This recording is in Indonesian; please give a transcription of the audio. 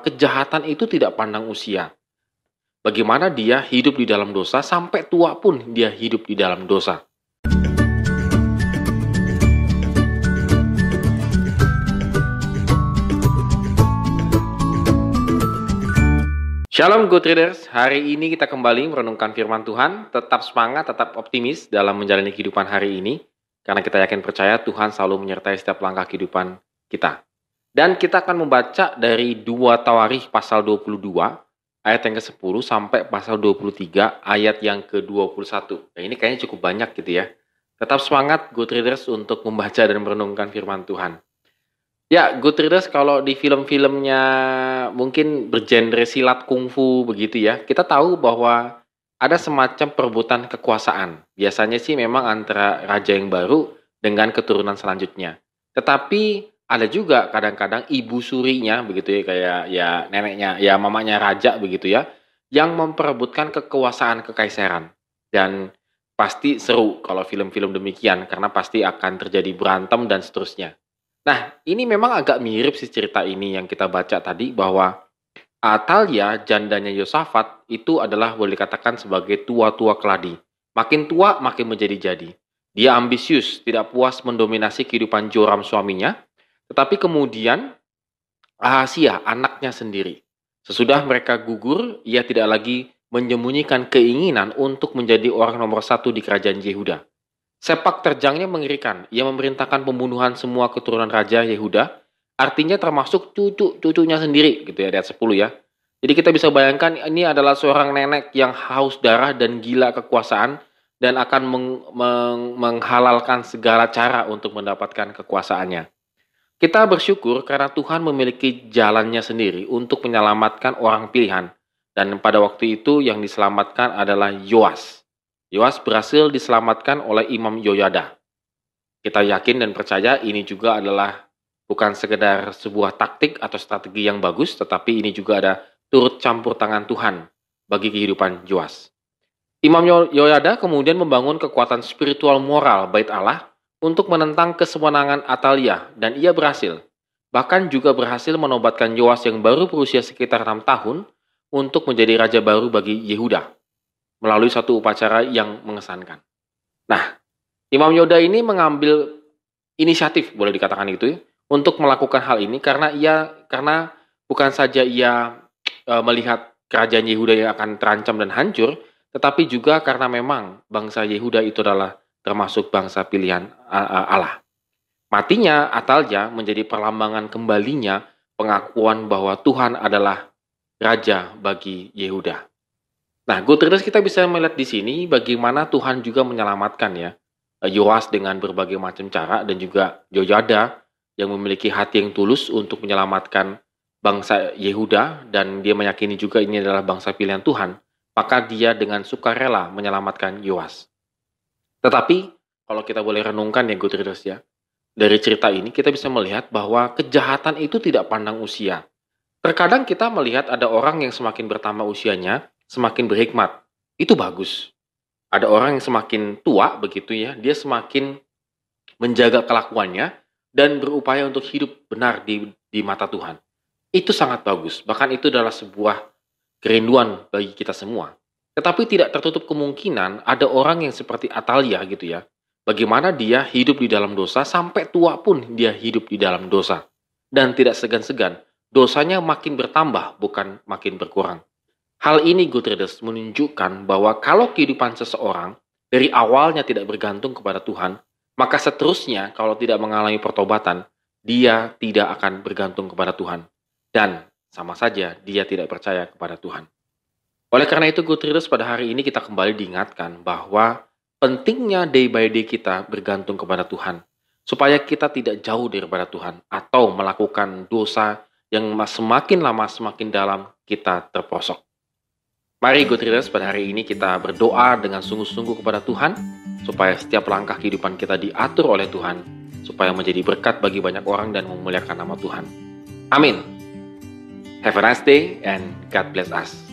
kejahatan itu tidak pandang usia. Bagaimana dia hidup di dalam dosa sampai tua pun dia hidup di dalam dosa. Shalom Good Readers, hari ini kita kembali merenungkan firman Tuhan, tetap semangat, tetap optimis dalam menjalani kehidupan hari ini, karena kita yakin percaya Tuhan selalu menyertai setiap langkah kehidupan kita. Dan kita akan membaca dari 2 Tawarikh pasal 22 ayat yang ke-10 sampai pasal 23 ayat yang ke-21. Nah, ini kayaknya cukup banyak gitu ya. Tetap semangat good readers untuk membaca dan merenungkan firman Tuhan. Ya, good readers kalau di film-filmnya mungkin bergenre silat kungfu begitu ya. Kita tahu bahwa ada semacam perebutan kekuasaan. Biasanya sih memang antara raja yang baru dengan keturunan selanjutnya. Tetapi ada juga kadang-kadang ibu surinya begitu ya kayak ya neneknya ya mamanya raja begitu ya yang memperebutkan kekuasaan kekaisaran dan pasti seru kalau film-film demikian karena pasti akan terjadi berantem dan seterusnya. Nah, ini memang agak mirip sih cerita ini yang kita baca tadi bahwa Atalia, jandanya Yosafat, itu adalah boleh dikatakan sebagai tua-tua keladi. Makin tua, makin menjadi-jadi. Dia ambisius, tidak puas mendominasi kehidupan Joram suaminya, tetapi kemudian Ahasia anaknya sendiri. Sesudah mereka gugur, ia tidak lagi menyembunyikan keinginan untuk menjadi orang nomor satu di kerajaan Yehuda. Sepak terjangnya mengerikan. Ia memerintahkan pembunuhan semua keturunan Raja Yehuda, artinya termasuk cucu-cucunya sendiri, gitu ya, ayat 10 ya. Jadi kita bisa bayangkan ini adalah seorang nenek yang haus darah dan gila kekuasaan dan akan meng meng menghalalkan segala cara untuk mendapatkan kekuasaannya. Kita bersyukur karena Tuhan memiliki jalannya sendiri untuk menyelamatkan orang pilihan. Dan pada waktu itu yang diselamatkan adalah Yoas. Yoas berhasil diselamatkan oleh Imam Yoyada. Kita yakin dan percaya ini juga adalah bukan sekedar sebuah taktik atau strategi yang bagus, tetapi ini juga ada turut campur tangan Tuhan bagi kehidupan Yoas. Imam Yoyada kemudian membangun kekuatan spiritual moral bait Allah untuk menentang kesewenangan Atalia dan ia berhasil. Bahkan juga berhasil menobatkan Yoas yang baru berusia sekitar enam tahun untuk menjadi raja baru bagi Yehuda melalui satu upacara yang mengesankan. Nah, Imam Yoda ini mengambil inisiatif boleh dikatakan itu ya, untuk melakukan hal ini karena ia karena bukan saja ia e, melihat kerajaan Yehuda yang akan terancam dan hancur, tetapi juga karena memang bangsa Yehuda itu adalah termasuk bangsa pilihan Allah. Matinya Atalja menjadi perlambangan kembalinya pengakuan bahwa Tuhan adalah raja bagi Yehuda. Nah, good kita bisa melihat di sini bagaimana Tuhan juga menyelamatkan ya Yoas dengan berbagai macam cara dan juga Jojada yang memiliki hati yang tulus untuk menyelamatkan bangsa Yehuda dan dia meyakini juga ini adalah bangsa pilihan Tuhan, maka dia dengan sukarela menyelamatkan Yoas. Tetapi kalau kita boleh renungkan ya good readers ya, dari cerita ini kita bisa melihat bahwa kejahatan itu tidak pandang usia. Terkadang kita melihat ada orang yang semakin bertambah usianya, semakin berhikmat. Itu bagus. Ada orang yang semakin tua begitu ya, dia semakin menjaga kelakuannya dan berupaya untuk hidup benar di, di mata Tuhan. Itu sangat bagus. Bahkan itu adalah sebuah kerinduan bagi kita semua. Tetapi tidak tertutup kemungkinan ada orang yang seperti Atalia gitu ya. Bagaimana dia hidup di dalam dosa sampai tua pun dia hidup di dalam dosa. Dan tidak segan-segan, dosanya makin bertambah bukan makin berkurang. Hal ini Gutierrez menunjukkan bahwa kalau kehidupan seseorang dari awalnya tidak bergantung kepada Tuhan, maka seterusnya kalau tidak mengalami pertobatan, dia tidak akan bergantung kepada Tuhan. Dan sama saja dia tidak percaya kepada Tuhan. Oleh karena itu, Good pada hari ini kita kembali diingatkan bahwa pentingnya day by day kita bergantung kepada Tuhan. Supaya kita tidak jauh daripada Tuhan atau melakukan dosa yang semakin lama semakin dalam kita terprosok. Mari Good pada hari ini kita berdoa dengan sungguh-sungguh kepada Tuhan supaya setiap langkah kehidupan kita diatur oleh Tuhan supaya menjadi berkat bagi banyak orang dan memuliakan nama Tuhan. Amin. Have a nice day and God bless us.